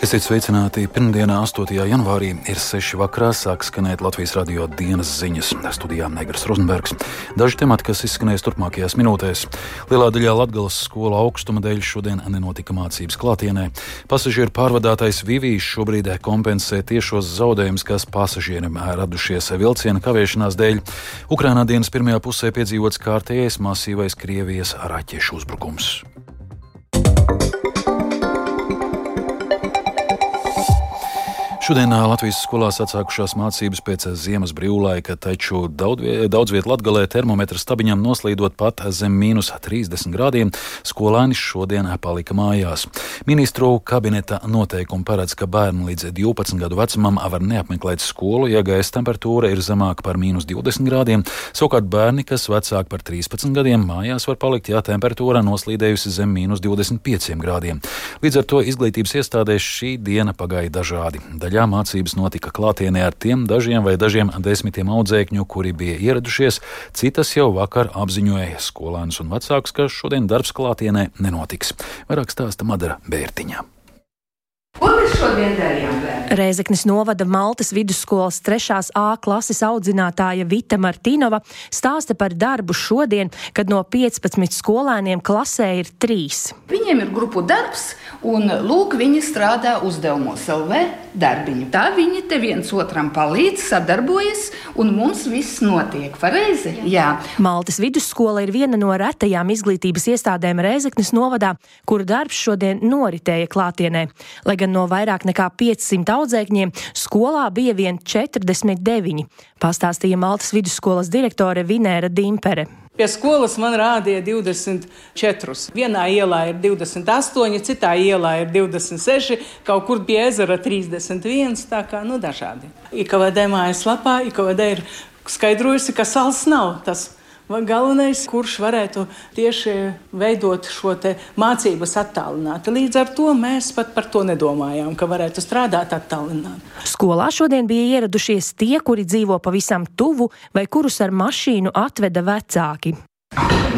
Esiet sveicināti! Pirmdienā, 8. janvārī, ir 6. vakarā, sāk skanēt Latvijas radio dienas ziņas. Studijā Negras Rozenbergs. Daži temati, kas izskanēs turpmākajās minūtēs. Lielā daļā Latgales skola augstuma dēļ šodien nenotika mācības klātienē. Pasažieru pārvadātais Vivijs šobrīd kompensē tiešos zaudējumus, kas pasažieriem radušies vilciena kavēšanās dēļ. Ukrainā dienas pirmajā pusē piedzīvots kārtējais masīvais Krievijas raķešu uzbrukums. Šodien Latvijas skolās atsākušās mācības pēc ziemas brīvlaika, taču daudz, daudz vietā Latvijā termometra stabiņam noslīdot pat zem mīnus 30 grādiem, skolēni šodien palika mājās. Ministru kabineta noteikumi paredz, ka bērni līdz 12 gadu vecumam var neapmeklēt skolu, ja gaisa temperatūra ir zemāka par mīnus 20 grādiem. Savukārt bērni, kas vecāki par 13 gadiem, mājās var palikt, ja temperatūra noslīdējusi zem mīnus 25 grādiem. Līdz ar to izglītības iestādēs šī diena pagāja dažādi. Daļā Rīgā mācības notika klātienē ar tiem dažiem vai dažiem desmitiem audzēkņu, kuri bija ieradušies. Citas jau vakar apziņoja skolēnus un vecākus, ka šodien darbs klātienē nenotiks. Vairāk stāsta Madara Bērtiņa. Ko mēs šodien darījām? Reizeknas novada Maltas vidusskolas 3. A klases audzinātāja Vita Martinova stāsta par darbu šodien, kad no 15 skolēniem klasē ir 3. Viņiem ir grupu darbs, un lūk, viņi strādā uzdevumos LV darbiņu. Tā viņi te viens otram palīdz, sadarbojas, un mums viss notiek pareizi. Jā. Maltas vidusskola ir viena no retajām izglītības iestādēm Reizeknas novadā, kuru darbs šodien noritēja klātienē. Lai gan no vairāk nekā 500 audzēkņiem skolā bija vien 49, pastāstīja Maltas vidusskolas direktore Vinēra Dimpere. Pie skolas man rādīja 24. Vienā ielā ir 28, citā ielā ir 26, kaut kur pie ezera 31. Tā kā nu, dažādi. IKVD mājaslapā IKVD ir skaidrojusi, ka sals nav tas galvenais, kurš varētu tieši veidot šo mācības attālināti. Līdz ar to mēs pat par to nedomājām, ka varētu strādāt attālināti. Skolā šodien bija ieradušies tie, kuri dzīvo pavisam tuvu vai kurus ar mašīnu atveda vecāki.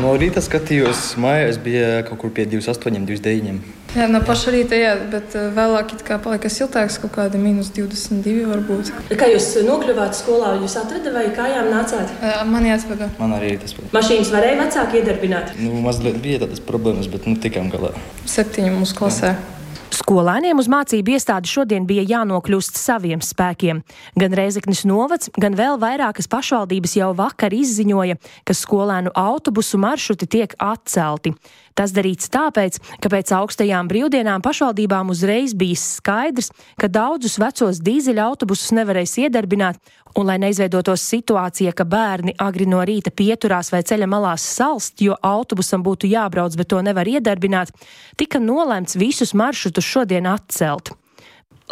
No rīta skatījos, mājās bija kaut kur pie 28, 29. Jā, no paša rīta, jā, bet eh, vēlāk kā palika siltāks, kaut kāda minus 22 varbūt. Kā jūs nokļuvāt skolā, jūs atradat vai kājām nācāt? Mani atveda. Man arī tas bija. Mašīnas varēja vecāki iedarbināt? Nu, mazliet bija tādas problēmas, bet nu, tikām galā. Septiņi mūsu klasē. Jā. Skolēniem uz mācību iestādi šodien bija jānokļūst saviem spēkiem. Gan Reizeknis novads, gan vēl vairākas pašvaldības jau vakar izziņoja, ka skolēnu autobusu maršruti tiek atcelti. Tas darīts tāpēc, ka pēc augstajām brīvdienām pašvaldībām uzreiz bija skaidrs, ka daudzus vecos dīzeļa autobusus nevarēs iedarbināt, un lai neizveidotos situācija, ka bērni agri no rīta pieturās vai ceļa malās salst, jo autobusam būtu jābrauc, bet to nevar iedarbināt, tika nolemts visus maršrutus šodien atcelt.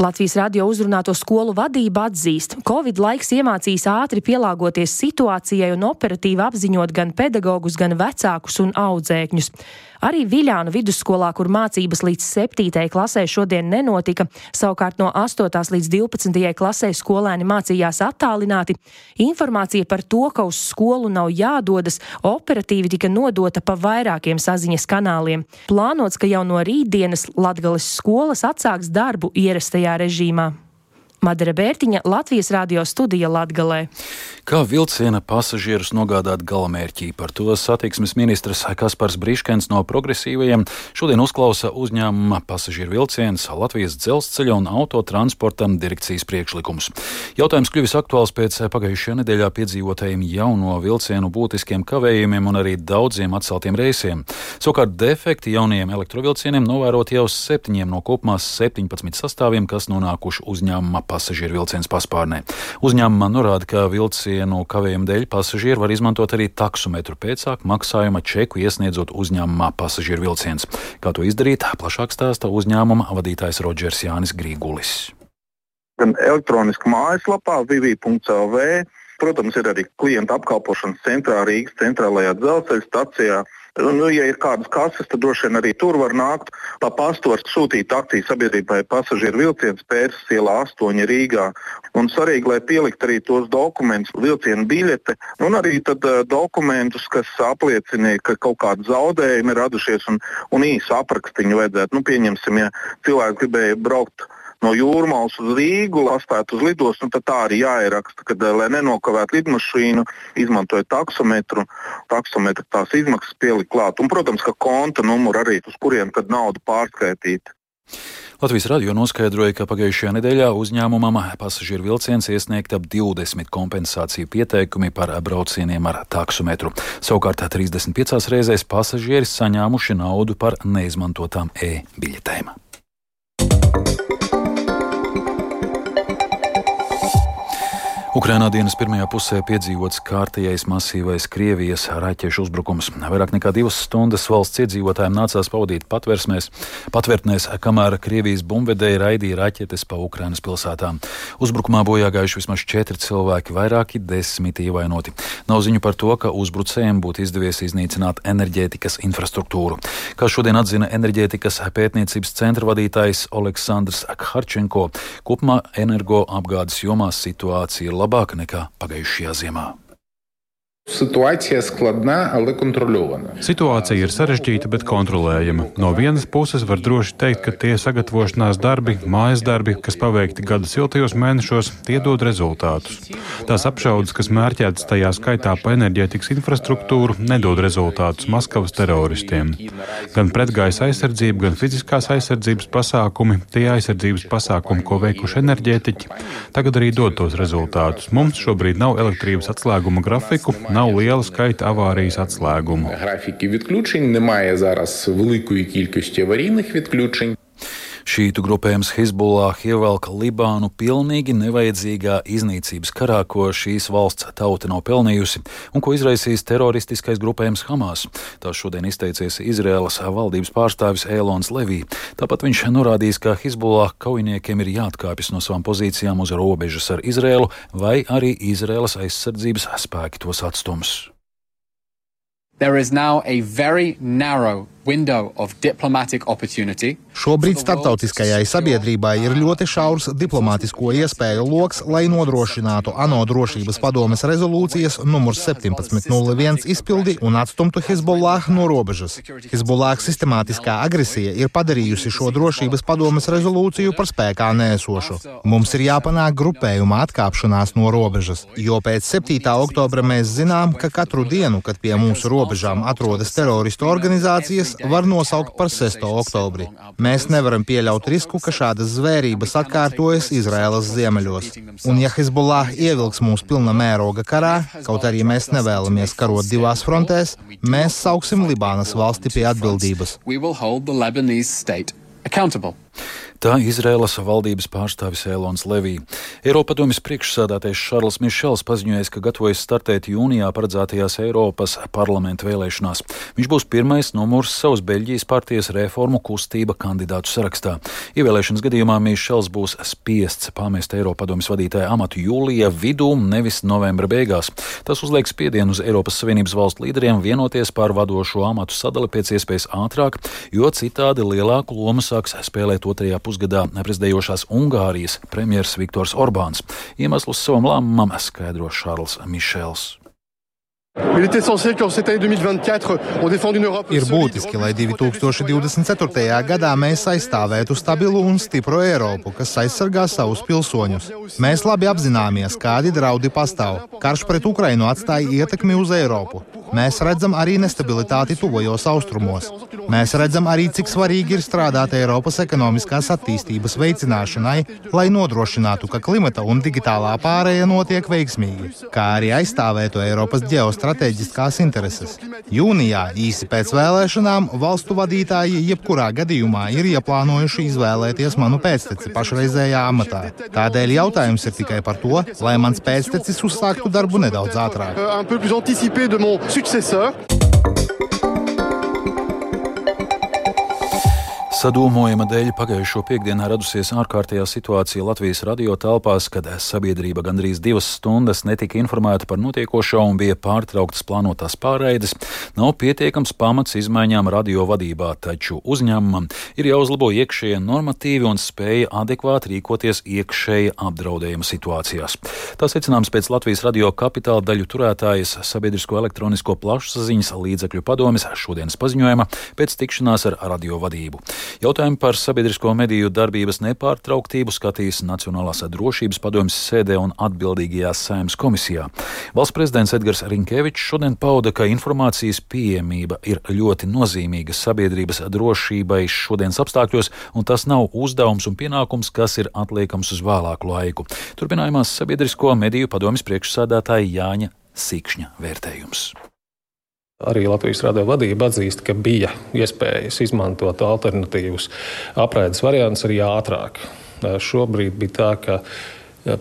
Latvijas radio uzrunāto skolu vadība atzīst, ka Covid laiks iemācīs ātri pielāgoties situācijai un operatīvi apziņot gan pedagogus, gan vecākus un audzēkņus. Arī Viļānu vidusskolā, kur mācības līdz 7. klasē šodien nenotika, savukārt no 8. līdz 12. klasē skolēni mācījās attālināti, informācija par to, ka uz skolu nav jādodas, operatīvi tika nodota pa vairākiem saziņas kanāliem. Plānots, ka jau no rītdienas Latgales skolas atsāks darbu ierastajā režīmā. Madara Bērtiņa, Latvijas radio studija Latgalē. Kā vilciena pasažierus nogādāt galamērķī? Par to satiksmes ministrs Kaspars Briškens no progresīvajiem šodien uzklausa uzņēmuma pasažieru vilciens Latvijas dzelzceļa un autotransporta direkcijas priekšlikums. Jautājums kļuvis aktuāls pēc pagājušajā nedēļā piedzīvotajiem jauno vilcienu būtiskiem kavējumiem un arī daudziem atceltiem reisiem. Savukārt defekti jaunajiem elektrovilcieniem novērot jau septiņiem no kopumā 17 sastāviem, kas nonākuši uzņēmuma pasažieru vilciens paspārnē. Uzņēmumā norāda, ka vilcienu kavējumu dēļ pasažieri var izmantot arī taksometru pēcāk maksājuma čeku iesniedzot uzņēmumā pasažieru vilciens. Kā to izdarīt, plašāk stāsta uzņēmuma vadītājs Rodžers Jānis Grīgulis. Gan elektroniski mājaslapā vivi.lv, protams, ir arī klienta apkalpošanas centrā Rīgas centrālajā dzelzceļa stacijā Nu, ja ir kādas kases, tad droši vien arī tur var nākt. Pa pastu var sūtīt akciju sabiedrībai pasažieru vilciens Pērsas ielā 8 Rīgā. Un svarīgi, lai pielikt arī tos dokumentus, vilcienu biļete, un arī tad, uh, dokumentus, kas apliecina, ka kaut kādi zaudējumi ir radušies un, un īsu aprakstiņu vajadzētu. Nu, pieņemsim, ja cilvēks gribēja braukt no jūrmālas uz Rīgu, lastēt uz lidostu, tad tā arī jāieraksta, kad, lai nenokavētu lidmašīnu, izmantoja taksometru, taksometru tās izmaksas pielikt klāt. Un, protams, ka konta numuru arī, uz kuriem tad naudu pārskaitīt. Latvijas radio noskaidroja, ka pagājušajā nedēļā uzņēmumam pasažieru vilciens iesniegt ap 20 kompensāciju pieteikumi par braucieniem ar taksometru. Savukārt 35 reizēs pasažieri saņēmuši naudu par neizmantotām e-biļetēm. Ukrainā dienas pirmajā pusē piedzīvots kārtējais masīvais Krievijas raķešu uzbrukums. Vairāk nekā divas stundas valsts iedzīvotājiem nācās pavadīt patvērtnēs, kamēr Krievijas bumbvedēji raidīja raķetes pa Ukrainas pilsētām. Uzbrukumā bojā gājuši vismaz četri cilvēki, vairāki desmiti ievainoti. Nav ziņu par to, ka uzbrucējiem būtu izdevies iznīcināt enerģētikas infrastruktūru. Kā šodien atzina enerģētikas pētniecības centra vadītājs Aleksandrs Kharčenko, kopumā energoapgādes jomā situācija ir labāka nekā pagājušajā ziemā. Situācija skladna, ale kontrolēta. Situācija ir sarežģīta, bet kontrolējama. No vienas puses var droši teikt, ka tie sagatavošanās darbi, mājas darbi, kas paveikti gada siltajos mēnešos, tie dod rezultātus. Tās apšaudas, kas mērķētas tajā skaitā pa enerģētikas infrastruktūru, nedod rezultātus Maskavas teroristiem. Gan pretgaisa aizsardzība, gan fiziskās aizsardzības pasākumi, tie aizsardzības pasākumi, ko veikuši enerģētiķi, tagad arī dod tos rezultātus. Mums šobrīd nav elektrības atslēguma grafiku nav liela skaita avārijas atslēgumu. Šītu grupējums Hezbollah ievelka Libānu pilnīgi nevajadzīgā iznīcības karā, ko šīs valsts tauta nav pelnījusi un ko izraisīs teroristiskais grupējums Hamas. Tā šodien izteicies Izraēlas valdības pārstāvis Ēlons Levī. Tāpat viņš norādījis, ka Hezbollah kaujiniekiem ir jāatkāpjas no savām pozīcijām uz robežas ar Izraēlu, vai arī Izraēlas aizsardzības spēki tos atstums. There is now a very narrow Šobrīd starptautiskajai sabiedrībai ir ļoti šaurs diplomātisko iespēju lokus, lai nodrošinātu ANO drošības padomes rezolūcijas nr. 1701 izpildi un atstumtu Hezbollah no robežas. Hezbollah sistemātiskā agresija ir padarījusi šo drošības padomes rezolūciju par spēkā nēsošu. Mums ir jāpanāk grupējuma atkāpšanās no robežas, jo pēc 7. oktobra mēs zinām, ka katru dienu, kad pie mūsu robežām atrodas teroristu organizācijas, kas var nosaukt par 6. oktobri. Mēs nevaram pieļaut risku, ka šādas zvērības atkārtojas Izraēlas ziemeļos. Un ja Hezbollah ievilks mūs pilna mēroga karā, kaut arī mēs nevēlamies karot divās frontēs, mēs sauksim Libānas valsti pie atbildības. Tā Izraēlas valdības pārstāvis Elons Levī. Eiropadomjas priekšsādātais Šarls Mišels paziņoja, ka gatavojas startēt jūnijā paredzētajās Eiropas parlamenta vēlēšanās. Viņš būs pirmais numurs savas Beļģijas partijas reformu kustība kandidātu sarakstā. Ievēlēšanas gadījumā Mišels būs spiests pamest Eiropadomjas vadītāja amatu jūlija vidū, nevis novembra beigās. Tas uzliek spiedienu uz Eiropas Savienības valstu līderiem vienoties par vadošo amatu sadali pēc iespējas ātrāk, jo citādi lielāku lomu sāks spēlēt otrajā pusē pusgadā prezidējošās Ungārijas premjerministrs Viktors Orbāns. Iemeslus savam lēmumam skaidro Šārls Mišels. Ir būtiski, lai 2024. gadā mēs aizstāvētu stabilu un stipru Eiropu, kas aizsargā savus pilsoņus. Mēs labi apzināmies, kādi draudi pastāv. Karš pret Ukrainu atstāja ietekmi uz Eiropu. Mēs redzam arī nestabilitāti tuvajos austrumos. Mēs redzam arī, cik svarīgi ir strādāt Eiropas ekonomiskās attīstības veicināšanai, lai nodrošinātu, ka klimata un digitālā pārēja notiek veiksmīgi, kā arī aizstāvētu Eiropas ģeostrateģiskās intereses. Jūnijā, īsi pēc vēlēšanām, valstu vadītāji jebkurā gadījumā ir ieplānojuši izvēlēties manu pēcteci pašreizējā amatā. Tādēļ jautājums ir tikai par to, lai mans pēctecis uzsāktu darbu nedaudz ātrāk Sadūmojuma dēļ pagājušo piekdienā radusies ārkārtējā situācija Latvijas radio telpās, kad sabiedrība gandrīz divas stundas netika informēta par notiekošo un bija pārtrauktas plānotās pārraides. Nav pietiekams pamats izmaiņām radio vadībā, taču uzņēmumam ir jāuzlabo iekšējie normatīvi un spēja adekvāti rīkoties iekšēji apdraudējuma situācijās. Tā secināms pēc Latvijas radio kapitāla daļu turētājas sabiedrisko elektronisko plašsaziņas līdzekļu padomes šodienas paziņojuma pēc tikšanās ar radio vadību. Jautājumu par sabiedrisko mediju darbības nepārtrauktību skatīs Nacionālās drošības padomjas sēdē un atbildīgajā saimnes komisijā. Valsts prezidents Edgars Rinkevičs šodien pauda, ka informācijas pieejamība ir ļoti nozīmīga sabiedrības drošībai šodienas apstākļos, un tas nav uzdevums un pienākums, kas ir atliekams uz vēlāku laiku. Turpinājumās sabiedrisko mediju padomjas priekšsādātāja Jāņa Sikšņa vērtējums. Arī Latvijas radio vadība atzīst, ka bija iespējas izmantot alternatīvus apraides variantus arī ātrāk. Šobrīd bija tā, ka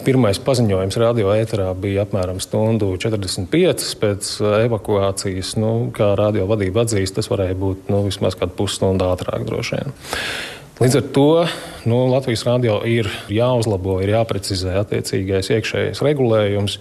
pirmais paziņojums radio ēterā bija apmēram stundu 45 pēc evakuācijas. Nu, kā radio vadība atzīst, tas varēja būt nu, vismaz kādu pusstundu ātrāk droši vien. Līdz ar to nu, Latvijas radio ir jāuzlabo, ir jāprecizē attiecīgais iekšējais regulējums.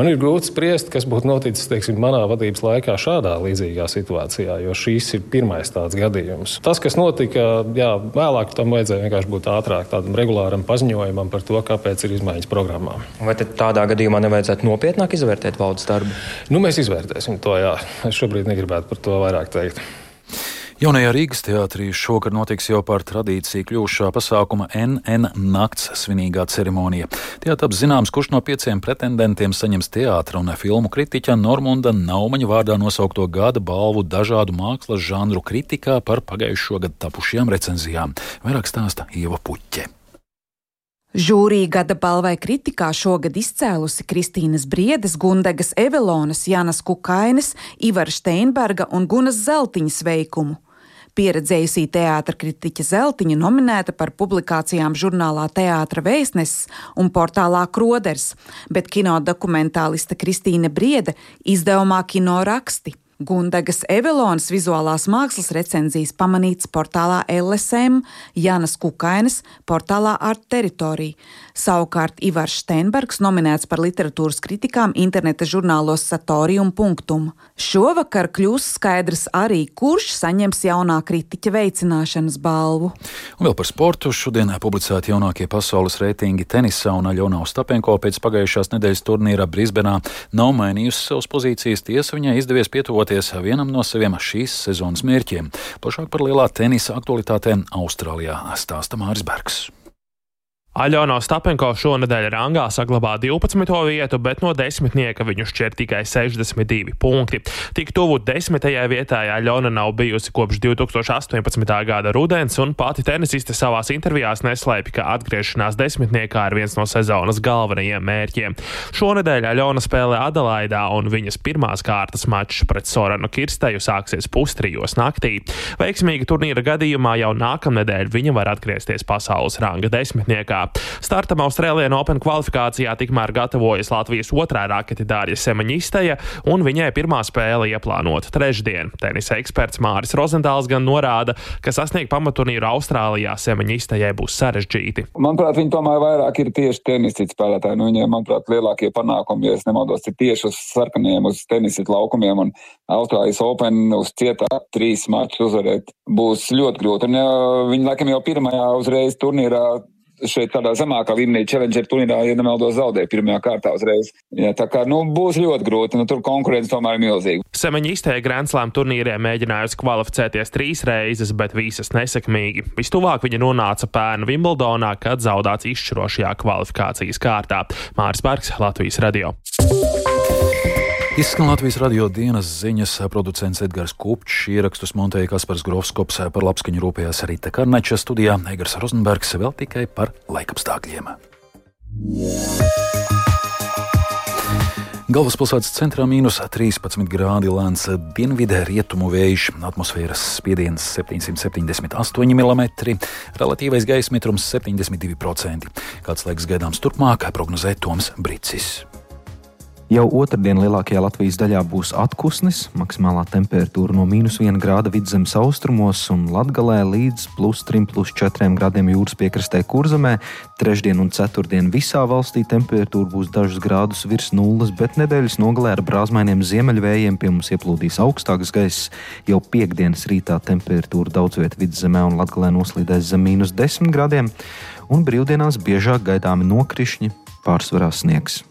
Man ir grūti spriest, kas būtu noticis teiksim, manā vadības laikā šādā līdzīgā situācijā, jo šīs ir pirmais tāds gadījums. Tas, kas notika, jā, vēlāk tam vajadzēja vienkārši būt ātrāk, tādam regulāram paziņojumam par to, kāpēc ir izmaiņas programmā. Vai tādā gadījumā nevajadzētu nopietnāk izvērtēt valdes darbu? Nu, mēs izvērtēsim to, jā. Es šobrīd negribētu par to vairāk teikt. Jaunajā Rīgas teātrī šogad notiks jau par tradīciju kļuvušā pasākuma NN nakts svinīgā ceremonija. Tajā taps zināms, kurš no pieciem pretendentiem saņems teātra un filmu kritiķa Normunda Naumaņa vārdā nosaukto gada balvu dažādu mākslas žanru kritikā par pagājušo gadu tapušajām recenzijām. Vairāk stāsta Ieva Puķe. Žūrija gada balvai kritikā šogad izcēlusi Kristīnas Briedes, Gundegas Evelonas, Janas Kukainas, Ivara Steinberga un Gunas Zeltiņas veikumu. Pieredzējusī teātra kritiķa Zeltiņa nominēta par publikācijām žurnālā Teātra vēstnesis un portālā Kroders, bet kino dokumentāliste Kristīne Briede izdevumā Kino raksti. Gundagas Evelonas vizuālās mākslas recenzijas pamanīts portālā LSM, Jānas Kukainas portālā Art Territorija. Savukārt Ivars Steinbergs nominēts par literatūras kritikām interneta žurnālos Satori un Punktum. Šovakar kļūs skaidrs arī, kurš saņems jaunā kritiķa veicināšanas balvu. Un vēl par sportu. Šodien publicēti jaunākie pasaules reitingi tenisā un Aļona Ostapenko pēc pagājušās nedēļas turnīra Brisbenā nav mainījusi savas pozīcijas. Tiesa viņai izdevies pietuvot tuvoties vienam no saviem šīs sezonas mērķiem. Plašāk par lielā tenisa aktualitātēm Austrālijā stāsta Māris Bergs. Aļona Stapenko šonadēļ rangā saglabā 12. vietu, bet no desmitnieka viņu šķiet tikai 62 punkti. Tik tuvu desmitajai vietai Aļona nav bijusi kopš 2018. gada rudens, un pati tenisiste savās intervijās neslēpj, ka atgriešanās desmitniekā ir viens no sezonas galvenajiem mērķiem. Šonadēļ Aļona spēlē Adelaidā, un viņas pirmās kārtas mačs pret Soranu Kirsteju sāksies pustrijos naktī. Veiksmīga turnīra gadījumā jau nākamnedēļ viņa var atgriezties pasaules ranga desmitniekā. Startam Austrālijas Open kvalifikācijā tikmēr gatavojas Latvijas otrā raketi Dārija Semaņisteja, un viņai pirmā spēle ieplānota trešdien. Tenisa eksperts Māris Rozentāls gan norāda, ka sasniegt pamaturnīru Austrālijā Semaņistejai būs sarežģīti. Manuprāt, viņi tomēr vairāk ir tieši tenisisti spēlētāji. Nu, viņiem, manuprāt, lielākie panākumi, ja es nemaldos, ir tieši uz sarkaniem, uz tenisistu laukumiem un Austrālijas Open uz cietā trīs mačus uzvarēt būs ļoti grūti. Un, ja, viņi laikam jau pirmajā uzreiz turnīrā šeit tādā zemākā līmenī Challenger turnīrā, ja nemaldos, zaudēja pirmajā kārtā uzreiz. Jā, tā kā nu, būs ļoti grūti, nu, tur konkurence tomēr ir milzīga. Semeņa izteiga Grand Slam turnīrē mēģinājusi kvalificēties trīs reizes, bet visas nesekmīgi. Vistuvāk viņa nonāca pērnu Vimbldonā, kad zaudāts izšķirošajā kvalifikācijas kārtā. Māris Bergs, Latvijas radio. Izskan Latvijas radio dienas ziņas, producents Edgars Kupčs, ierakstus montēja Kaspars Grofskops, par labskaņu rūpējās arī Tekarneča studijā Egars Rozenbergs vēl tikai par laikapstākļiem. Galvaspilsētas centrā mīnus 13 grādi lēns dienvidē rietumu vējš, atmosfēras spiediens 778 mm, relatīvais gaisa mitrums 72%. Kāds laiks gaidāms turpmāk, prognozē Toms Bricis. Jau otrdien lielākajā Latvijas daļā būs atpūsnis, maksimālā temperatūra no mīnus 1 grāda vidzemes austrumos un latgalē līdz plus 3,4 grādiem jūras piekrastē Kurzemē. Trešdien un ceturtdien visā valstī temperatūra būs dažus grādus virs nulles, bet nedēļas nogalē ar brāzmainiem ziemeļvējiem pie mums ieplūdīs augstāks gaiss. Jau piekdienas rītā temperatūra daudz vietā vidzemē un latgalē noslīdēs zem mīnus 10 grādiem, un brīvdienās biežāk gaidāmi nokrišņi, pārsvarā sniegs.